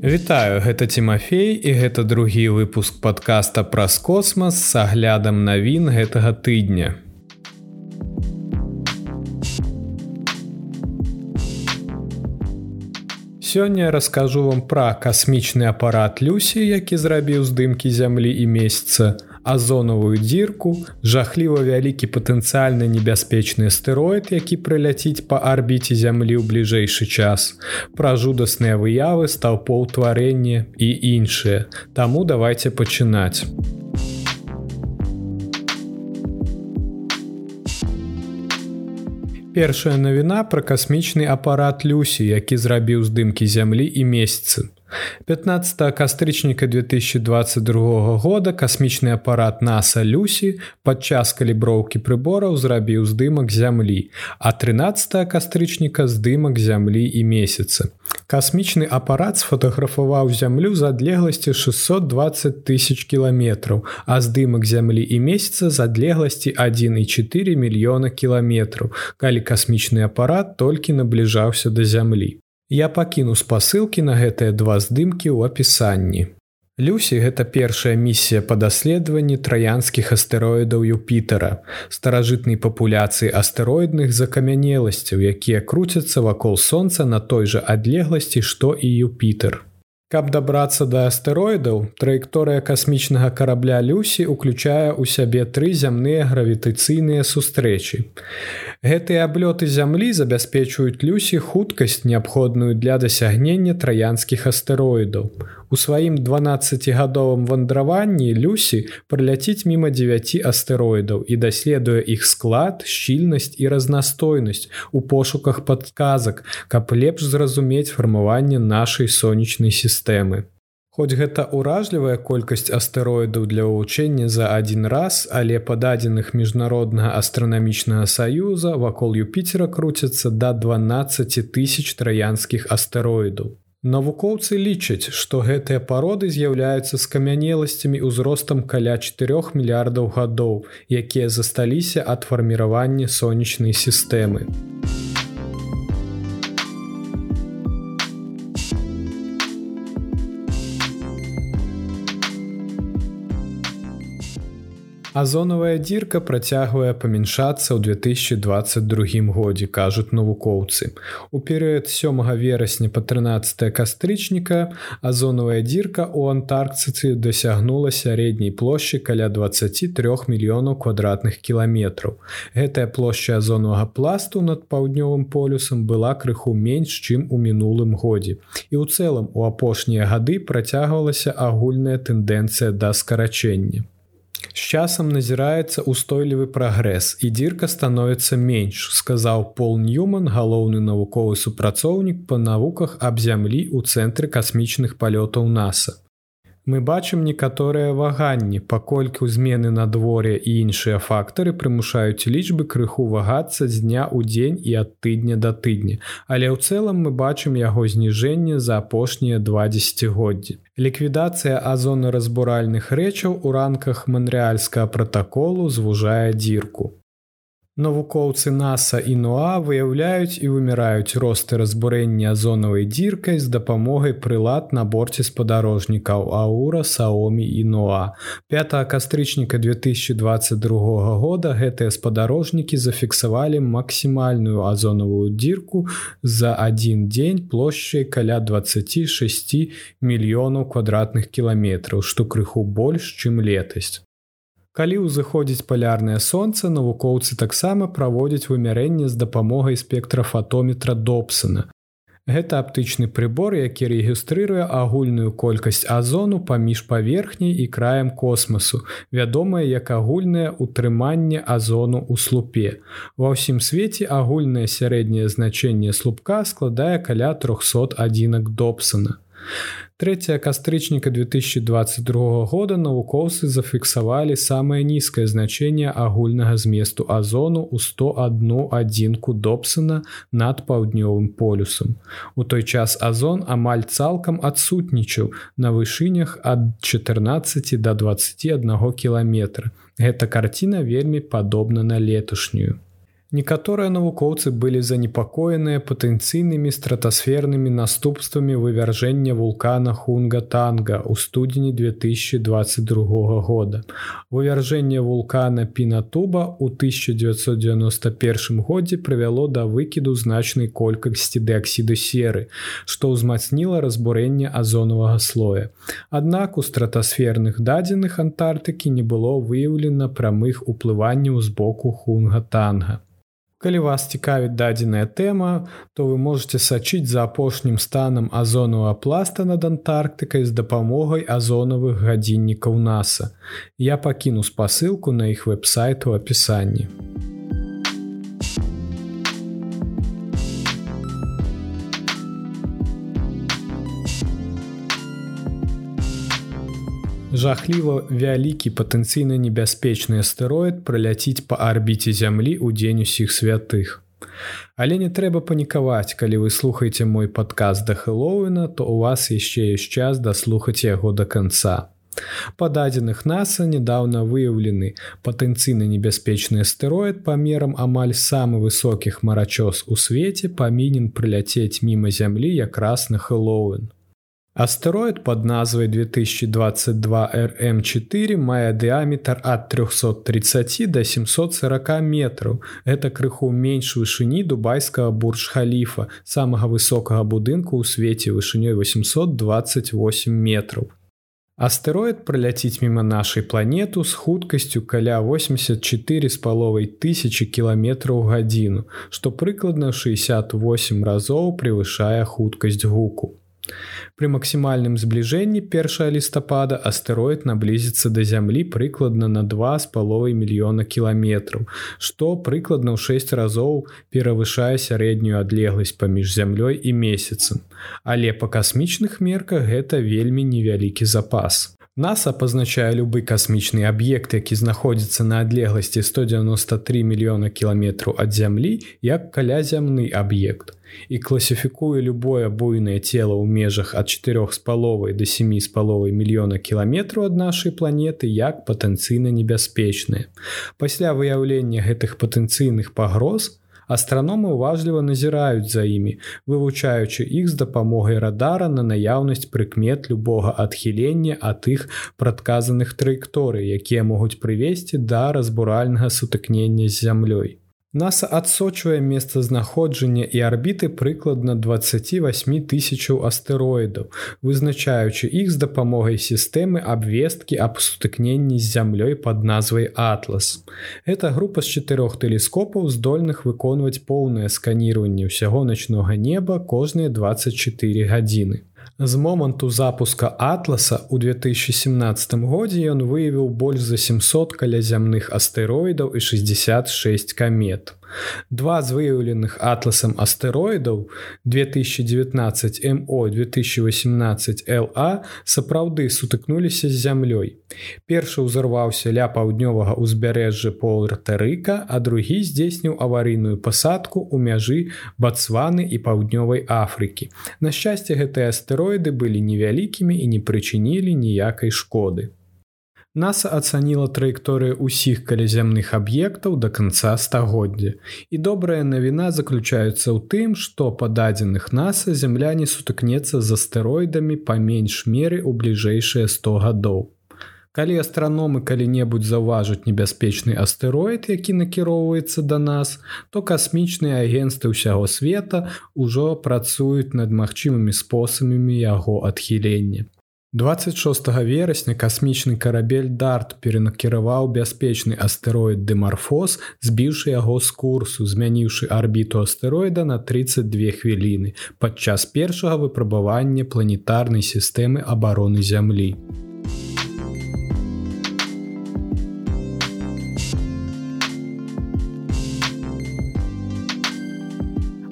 Вітаю гэта Тимофей і гэта другі выпуск подкаста праз космас с аглядам навін гэтага тыдня. Сёння раскажу вам пра касмічны апарат Люсі, які зрабіў здымкі зямлі і месяца, азонавую дзірку, жахліва вялікі патэнцыяльна небяспечны астэроід, які прыляціць па арбіце зямлі ў бліжэйшы час. Пра жудасныя выявы стаў паўтварэнне і іншыя. Таму давайте пачынаць. Першая навіна пра касмічны апарат Люсі, які зрабіў здымкі зямлі і месяцы. 15 кастрычніка 2022 года. Касмічны апарат наса Люсі падчас каліброўкі прыбораў зрабіў здымак зямлі, а 13 кастрычніка здымак зямлі і месяца. Касмічны апарат сфотаграфаваў зямлю з адлегласці 620 тысяч кіламетраў, а здымак зямлі і месяца з адлегласці 1,4 мільёна кіламетраў, калі касмічны апарат толькі набліжаўся да зямлі. Я пакіну спасылкі на гэтыя два здымкі ў апісанні. Люсі гэта першая місія па даследаванні траянскіх астэроідаў Юпітера, старажытнай папуляцыі астэроідных закамянеласцяў, якія круцяцца вакол сонца на той жа адлегласці, што і Юпітер. Каб дабрацца да астэроідаў, траекторыя касмічнага карабля Люсі уключае ў сябе тры зямныя гравітацыйныя сустрэчы. Гэтыя аблёты зямлі забяспечваюць Люсі хуткасць, неабходную для дасягнення траянскіх астэроідаў. У сваім 12гадовым вандраванні Люсі прыляціць міма 9 астэроідаў і даследуе іх склад, шчільнасць і разнастойнасць у пошуках падказак, каб лепш зразумець фармаванне нашай сонечнай сістэмы. Хоць гэта ўражлівая колькасць астэроідаў для вывучэння за адзін раз, але па дадзеных міжнароднага астранамічнага саюза вакол Юпітера круцяцца да 12 тысяч траянскіх астэроідаў. Навукоўцы лічаць, што гэтыя пароды з'яўляюцца скамянеласцямі ўзростам каля 4 мільярдаў гадоў, якія засталіся ад фарміравання сонечнай сістэмы. Азонавая дзірка працягвае памяншацца ў 2022 годзе, кажуць навукоўцы. У перыяд сёмага верасня па 13 кастрычніка азонавая дзірка ў антаркцыцы дасягнула сярэдняй плошчы каля 23 мільёнаў квадратных кіламетраў. Гэтая плошча азонавага пласту над паўднёвым полюсам была крыху менш, чым у мінулым годзе. І ў цэлым у апошнія гады працягвалася агульная тэндэнцыя да скарачэння. З часам назіраецца устойлівы прагрэс і дзірка становіцца менш, сказаў Пол Ньюман, галоўны навуковы супрацоўнік па навуках аб зямлі ў цэнтры касмічных палётаў NASAа. Мы бачым некаторыя ваганні, паколькі ў змены надвор'я і іншыя фактары прымушаюць лічбы крыху вагацца з дня ў дзень і ад тыдня да тыдня. Але ў цэлым мы бачым яго зніжэнне за апошнія два дзегоддзі. Ліквідацыя азонаразбуральных рэчаў у ранках манрэальскага пратаколу звужае дзірку. Навукоўцы NASAа і НОА выяўляюць і выміраюць росты разбурэння азонавай дзіркай з дапамогай прылад на борце спадарожнікаў Аура, Саомі і НОА. 5 кастрычніка 2022 года гэтыя спадарожнікі зафіксавалі максімальную азонавую дзірку за адзін дзень плошчай каля 26 мільёнаў квадратных кіламетраў, што крыху больш, чым летасць. Калі ўзыходзіць палярнае сонца, навукоўцы таксама праводзяць вымярэнне з дапамогай спектра фотометра Добсона. Гэта аптычны прыбор, які рэгістрыруе агульную колькасць азону паміж паверхняй і краем космасу, вядомае як агульнае ўтрыманне азону ў слупе. Ва ўсім свеце агульнае сярэдняе значэнне слупка складае каля 300 адзінак Добсона. 3 кастрычніка 2022 года навукоўцы зафіксавалі самае нізкае значэнне агульнага зместу азону ў 101 адзінку Добсона над паўднёвым полюсам. У той час азон амаль цалкам адсутнічаў на вышынях ад 14 до 21 кіламетра. Гэта карціна вельмі падобна на леташнюю. Некаторыя навукоўцы былі занепакоеныя патэнцыйнымі стратасфернымі наступствамі вывяржэння вулкана Хунга-танга ў студзені 2022 года. Вывяржэнне вулкана Пінатуба ў 1991 годзе прывяло да выкіду значнай колькасці дыаксіду серы, што ўзмацніла разбурэнне азонавага слоя. Аднак у стратасферных дадзеных Антарктыкі не было выяўлена прамых уплыванняў з боку Хунга-танга. Калі вас цікавіць дадзеная тэма, то вы можете сачыць за апошнім станам азонавага пласта над Антарктыкай з дапамогай азонавых гадзіннікаў NASAа. Я пакіну спасылку на іх вэб-сайт у апісанні. Жахліва вялікі патэнцыйна небяспечны астэроід праляціць па арбіце зямлі ў дзень усіх святых. Але не трэба панікаваць, калі вы слухаеце мой падказ да Хэллоуіна, то у вас яшчэ ёсць час даслухаць яго да канца. Па дадзеных NASAа нядаўна выяўлены патэнцыйна небяспечны астэроід памерам амаль самы высокі хмарачос у свеце павінен прыляцець міма зямлі якраз на Хэллоуін. Астэроід пад назвай 2022 RM4 мае дыаметр ад 330 до 740 метраў. Гэта крыху менш вышыні дубайскага бурж-халіфа, самага высокага будынку ў свеце вышынёй 828 метраў. Астэроід праляціць міма нашай планету з хуткасцю каля 84 з паловай тысячи кіламетраў гадзіну, што прыкладна 68 разоў превышае хуткасць гуку. Пры максімальным збліжэнні 1 лістапада астэроід наблізіцца да зямлі прыкладна на два з паловай мільёна кіламетраў, што прыкладна ў 6 разоў перавышае сярэднюю адлегласць паміж зямлёй і месяцам. Але па касмічных мерках гэта вельмі невялікі запас. NASAа пазначае любы касмічны аб'ект, які знаходзіцца на адлегласці 193 мільёна кіламетраў ад зямлі як калязямны аб'ект і класіфікуе любое буйнае цело ў межах ад 4 з паловай до 7 з паловай мільёна кіламетраў ад нашай планеты як патэнцыйна небяспечныя. Пасля выяўлення гэтых патэнцыйных пагроз, Астраномы ўважліва назіраюць за імі, вывучаючы іх з дапамогай радара на наяўнасць прыкмет любога адхілення ад іх прадказаных траекторый, якія могуць прывесці да разбуральнага сутыкнення з зямлёй. NASAа адсочвае месцазнаходжання і арбіты прыкладна 28 тысячаў астэроідаў, вызначаючы іх з дапамогай сістэмы абвесткі аб сутыкненні з зямлёй пад назвай Атлас. Эта група з чатырох тэлескопаў здольных выконваць поўнае сканіраванне ўсяго начнога неба кожныя 24 гадзіны. З моманту запуска атласа ў 2017 годзе ён выявіў больш за 700 калязямных астэроідаў і 66 камет. Два з выяўленых атласам астэроідаў 2019 мо 2018 ла сапраўды сутыкнуліся з зямлёй. Першы ўзарваўся ля паўднёвага ўзбярэжжа полртарыка, а другі здзейсніў аварыйную пасадку ў мяжы бацваны і паўднёвай Афрыкі. На шчасце гэтыя астэроіды былі невялікімі і не прычынілі ніякай шкоды. NASAа ацаніла траекторыю ўсіх каляземных аб'ектаў да канца стагоддзя. І добрая навіна заключаецца ў тым, што па дадзеных NASAа зямля не сутыкнецца з астэроідамі па менш меры ў бліжэйшыя 100 гадоў. Калі астраномы калі-небудзь заўважаць небяспечны астэроід, які накіроўваецца да нас, то касмічныя агенствы ўсяго света ўжо працуюць над магчымымі спосабамі яго адхілення. 26 верасня касмічны карабель дарт перанакіраваў бяспечны астэроід дэмарфоз збіўшы яго з курсу змяніўшы арбіту астэроіда на 32 хвіліны падчас першага выпрабавання планетарнай сістэмы абароны зямлі.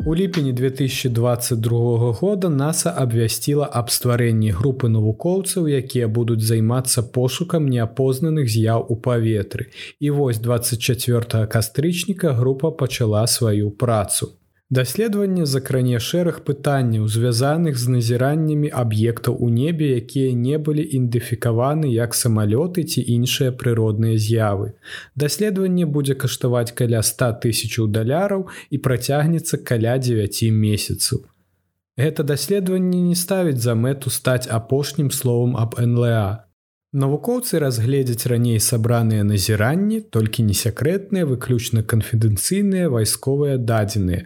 У ліпені 2022 года NASAа абвясціла аб стварэнні групы навукоўцаў, якія будуць займацца пошукам неапознаных з'яў у паветры. І вось 24 кастрычніка група пачала сваю працу. Даследаванне закране шэраг пытанняў, звязаных з назіраннямі аб'ектаў у небе, якія не былі ідэнтыфікаваны як самалёты ці іншыя прыродныя з'явы. Даследаванне будзе каштаваць каля 100 тысячаў даляраў і працягнецца каля 9 месяцаў. Гэта даследаванне не ставіць за мэту стаць апошнім словам аб НЛА. Навукоўцы разгледзяць раней сабраныя назіранні, толькі не сякрэтныя, выключна канфідэнцыйныя вайсковыя дадзеныя,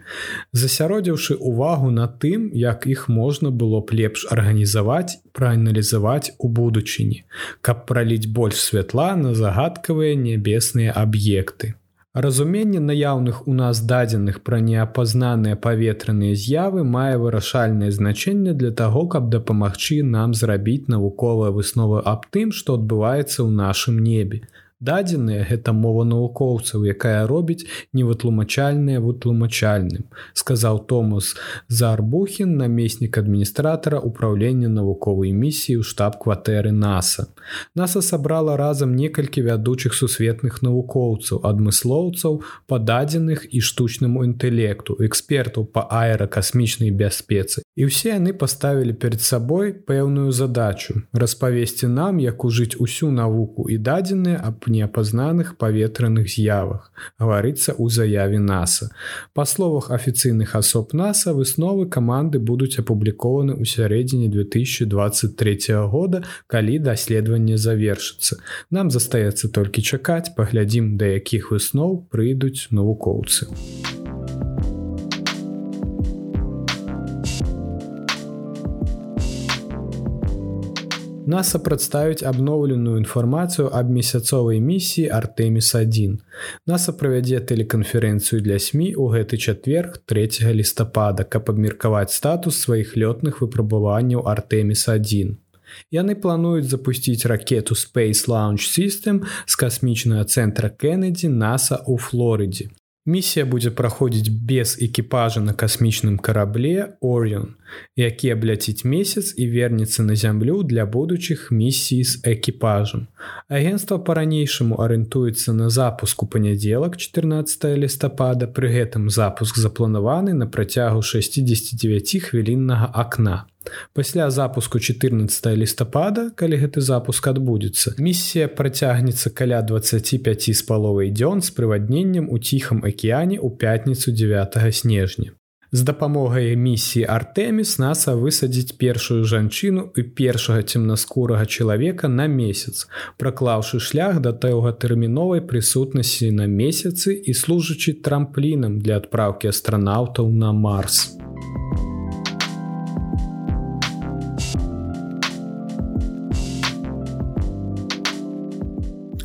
засяродзіўшы ўвагу на тым, як іх можна было б лепш арганізаваць, прааналізаваць у будучыні, каб праліць больш святла на загадкавыя нябесныя аб'екты. Разуменне наяўных у нас дадзеных пра неапазнаныя паветраныя з'явы мае вырашальнае значэнне для таго, каб дапамагчы нам зрабіць навуковыя высновы аб тым, што адбываецца ў нашым небе. Дадзеныя гэта мова навукоўцаў якая робіць невытлумачальнае вытлумачальным сказаў томас зарбухін намеснік адміністратора управлення навуковай місіі ў штаб-кватэры наса наса сабрала разам некалькі вядучых сусветных навукоўцаў адмыслоўцаў пададзеных і штучнаму інтэлекту экспертаў па аэракасмічнай бяспецы. І ўсе яны паставілі перед сабой пэўную задачу распавесці нам як ужыць усю навуку і дадзеныя аб неапазнаных паветраных з'явах гаварыцца ў заяве наса. Па словах афіцыйных асоб наса высновы каманды будуць апублікаваны ў сярэдзіне 2023 года калі даследаванне завершыцца нам застаецца толькі чакаць паглядзім да якіх высноў прыйдуць навукоўцы NASA прадставіць абноўленую інфармацыю аб месяцовай місіі Артеміс1. NASA правядзе тэлеканферэнцыю для сМ у гэты чацверг 3 лістапада, каб абмеркаваць статус сваіх лётных выпрабаванняў Артеміс1. Яны плануюць запусціць ракету Space Launch System з касмічнага цэнтра Кеннеді NASA ў Флорыдзе. Місія будзе праходзіць без экіпажа на касмічным карабле Орыон, які абляціць месяц і вернецца на зямлю для будучых місій з экіпажам. Агенцтва па-ранейшаму арыентуецца на запуск у панядзелак 14 лістапада, пры гэтым запуск запланаваны на працягу 69 хвіліннага акна. Пасля запуску 14 лістапада, калі гэты запуск адбудзецца, місія працягнецца каля 25 з паловай дзён з прывадненнем у ціхам акіяне ў пятніцу 9 снежня. З дапамогай місіі Артэміс наса высадзіць першую жанчыну і першага цемнаскурага чалавека на месяц, праклаўшы шлях да тэўгатэрміновай прысутнасці на месяцы і служачы трамплінам для адпраўкі астранаўтаў на Марс.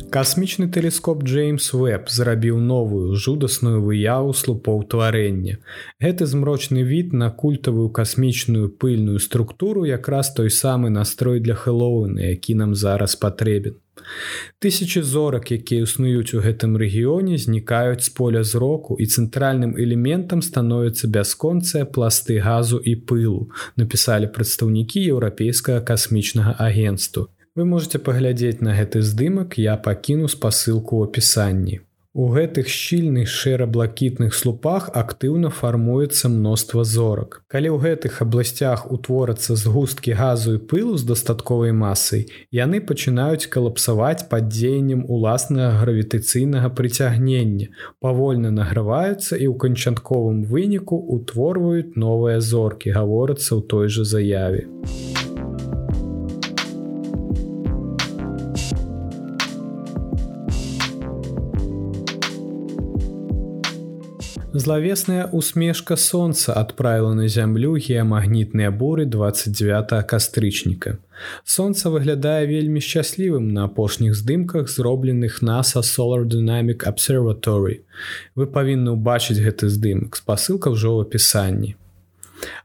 Касмічны тэлескоп Джеймс Веб зрабіў новую жудасную выяву слупоў тварэння. Гэты змрочны від на культавую касмічную пыльную структуру якраз той самы настрой для хэллоуна, які нам зараз патрэбен. Тысячы зорак, якія існуюць у гэтым рэгіёне, знікаюць з поля зроку і цэнтральным элементам становяцца бясконцыя пласты газу і пылу, напісалі прадстаўнікі еўрапейскага касмічнага агенцтва. Вы можете паглядзець на гэты здымак, я пакіну спасылку ў апісанні. У гэтых шчільных шэра-блакітных слупах актыўна фармуецца мноства зорак. Калі ў гэтых абласцях утворацца згусткі газу і пылу з дастатковай масай, яны пачынаюць калапсаваць пад дзеяннем уласнага гравітацыйнага прыцягнення, павольна награваюцца і ў канчатковым выніку утворваюць новыя зоркі, гаворацца ў той жа заяве. Злавесная усмешка сонца адправіла на зямлю геамагнітныя буры 29 кастрычніка. Сонца выглядае вельмі шчаслівым на апошніх здымках, зробленых NASA Solar Dynamic Observatory. Вы павінны ўбачыць гэты здымак, спасылка ўжо ў апісанні.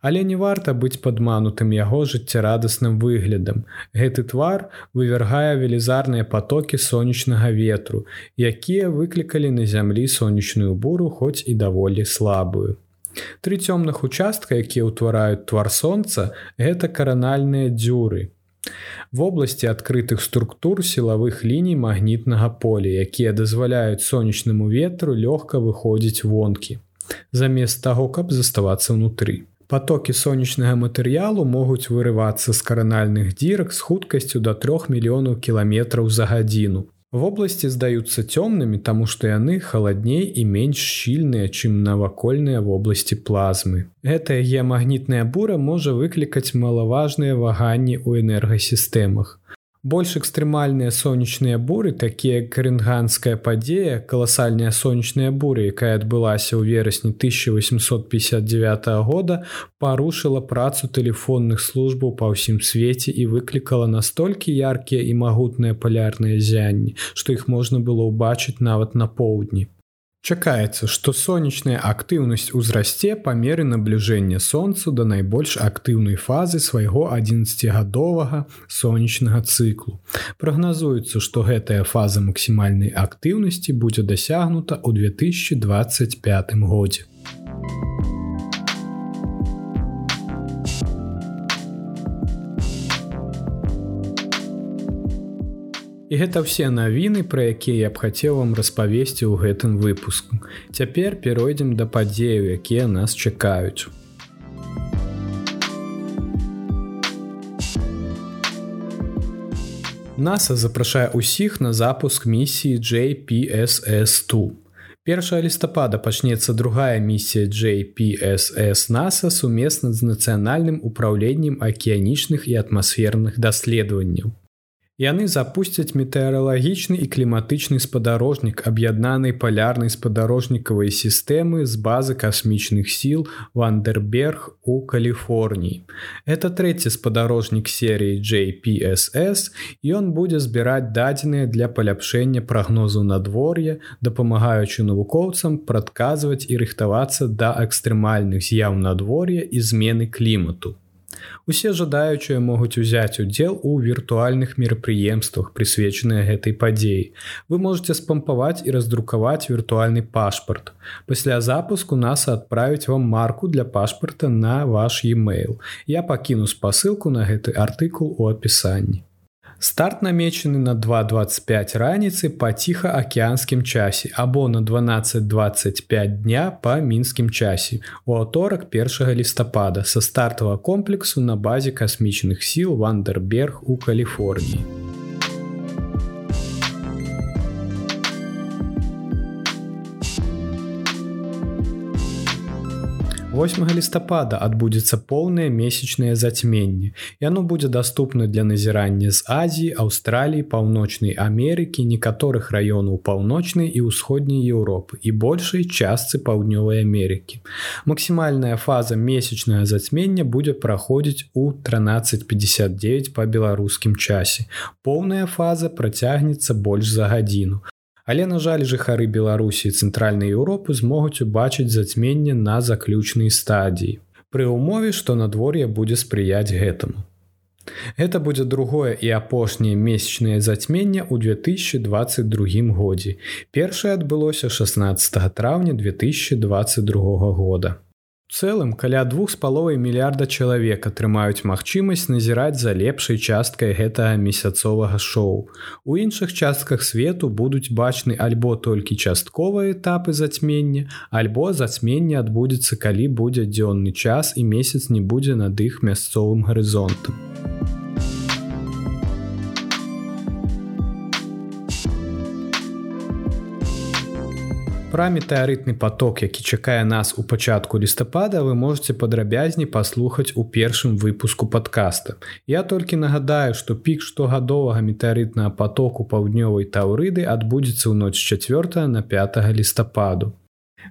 Але не варта быць падманутым яго жыццярадасным выглядам. Гэты твар вывяргае велізарныя потокі сонечнага ветру, якія выклікалі на зямлі сонечную буру хоць і даволі слабую. Тры цёмных участка, якія ўтвараюць твар сонца, гэта каранальныя дзюры. Вобласці адкрытых структур сілавых ліній магнітнага поля, якія дазваляюць сонечнаму ветру лёгка выходзіць вонкі. замест таго, каб заставацца ўнутры. Потокі сонечнага матэрыялу могуць вырывацца з каранальных дзірак з хуткасцю да 3 мільёнаў кіламетраў за гадзіну. Вобласці здаюцца цёмнымі, таму што яны халадней і менш шчільныя, чым навакольныя вобласці плазмы. Гэтая геамагнітная бура можа выклікаць малаважныя ваганні ў энергасістэмах. Больш экстрэмальныя сонечныя буры, такія карынганская падзея, каласальная сонечная буря, якая адбылася ў верасні 1859 года, парушыла працу тэлефонных службаў па ўсім свеце і выклікала настолькі яркія і магутныя палярныя зянні, што іх можна было ўбачыць нават на поўдні. Чакаецца, што сонечная актыўнасць узрасце па меры набліжэння сонцу да найбольш актыўнай фазы свайго 11гадовага сонечнага цыклу. Прагназуецца, што гэтая фаза максімальнай актыўнасці будзе дасягнута ў 2025 годзе. І гэта ўсе навіны, пра якія я б хацеў вам распавесці ў гэтым выпуску. Цяпер перайдзем да падзею, якія нас чакаюць. NASA запрашае ўсіх на запуск місіі JPSS2. 1 лістапада пачнецца другая місія JPSS NASA сумесна з нацыянальным управленнем акіянічных і атмасферных даследаванняў. Яны запусцяць метэаралагічны і кліматычны спадарожнік аб'яднанай палярнай спадарожнікавай сістэмы з базы касмічных сіл Вандерберг у Каліфорніі. Это трэці спадарожнік серыі JPSS ён будзе збіраць дадзеныя для паляпшэння прагнозу надвор'я, дапамагаючы навукоўцам прадказваць і рыхтавацца да экстрэмальных з'яў надвор'я і змены клімату. Усе жадаючыя могуць узяць удзел у віртуальных мерапрыемствах, прысвечаныя гэтай падзеі. Вы можете спампаваць і раздрукаваць віртуальны пашпарт. Пасля запуску нас адправіць вам марку для пашпарта на ваш e-mail. Я пакіну спасылку на гэты артыкул у апісанні. Старт намечаны на 2:25 раніцы па ціхаакеанскім часе або на 12:25 дня па мінскім часе у аўторак 1 лістапада са стартавага комплексу на базе касмічных сіл Вандерберг у Каліфорніі. 8 лістапада адбудзецца поўнае месячнае зацьменне. Яно будзе даступна для назірання з Азіі, Аўстраліі, паўночнай Амерыкі, некаторых раёнаў паўночнай і ўсходняй Еўропы і большай частцы паўднёвай Амерыкі. Максімальная фаза месячнага зацьмення будзе праходзіць у 1359 па беларускім часе. Поўная фаза працягнецца больш за гадзіну. Але на жаль жыхары Беларусі цэнтральнай Еўропы змогуць убачыць зацьменне на заключнай стадіі. Пры ўмове, што надвор'е будзе спрыяць гэтаму. Гэта будзе другое і апошняе месячнае зацьменне ў 2022 годзе. Першае адбылося 16 траўня 2022 года цэлым каля двух з паловай мільярда чалавек атрымаюць магчымасць назіраць за лепшай часткай гэтага месяцовага шоу. У іншых частках свету будуць бачны альбо толькі частковыя этапы зацьмення, альбо зацьменне адбудзецца, калі будзе дзённы час і месяц не будзе над іх мясцовым гарызонтам. Пра метэарытны поток які чакае нас у пачатку лістапада вы можете падрабязней паслухаць у першым выпуску подкаста я толькі нагадаю что пік штогадовага метэарытнага потоку паўднёвай таўрыды адбудзецца ў ноч 4 на 5 лістападу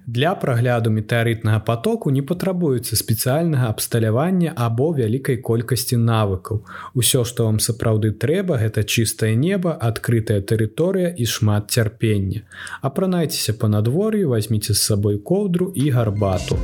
Для прагляду метэарытнага потоку не патрабуецца спецыяльнага абсталявання або вялікай колькасці навыкаў. Усё, што вам сапраўды трэба, гэта чыстае неба, адкрытая тэрыторыя і шмат цярпення. Апранайцеся па надвор'ю, возьміце з сабой коўдру і гарбату.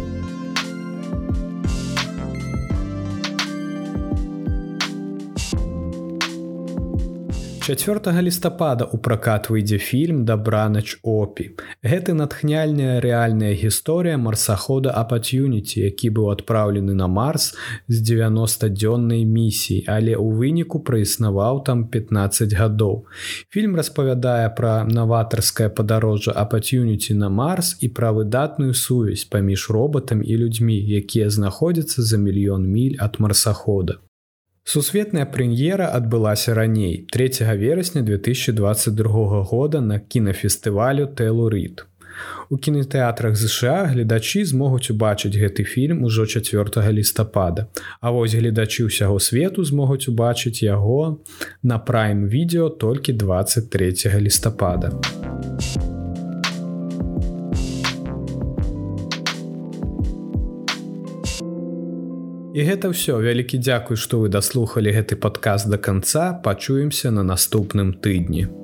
4 лістапада у пракат выйдзе фільм дабранач опі гэты натхняльная рэальная гісторыя марсахода апатюніці які быў адпраўлены на марс з 90-дзённай місіі але ў выніку праіснаваў там 15 гадоў. Фільм распавядае пра наватарскае падарожжа апатюніці на марс і пра выдатную сувязь паміж роботам і людзьмі якія знаходзяцца за мільён міль ад марсахода Сусветная прэм'ера адбылася раней 3 верасня 2022 года на кінафестывалю Тэлурыт. У кінотэатрах ЗША гледачы змогуць убачыць гэты фільм ужо 4 лістапада. А вось гледачы ўсяго свету змогуць убачыць яго на прайм відео толькі 23 лістапада. І гэта ўсё вялікі дзякуй, што вы даслухалі гэты падказ да канца, пачуемся на наступным тыдні.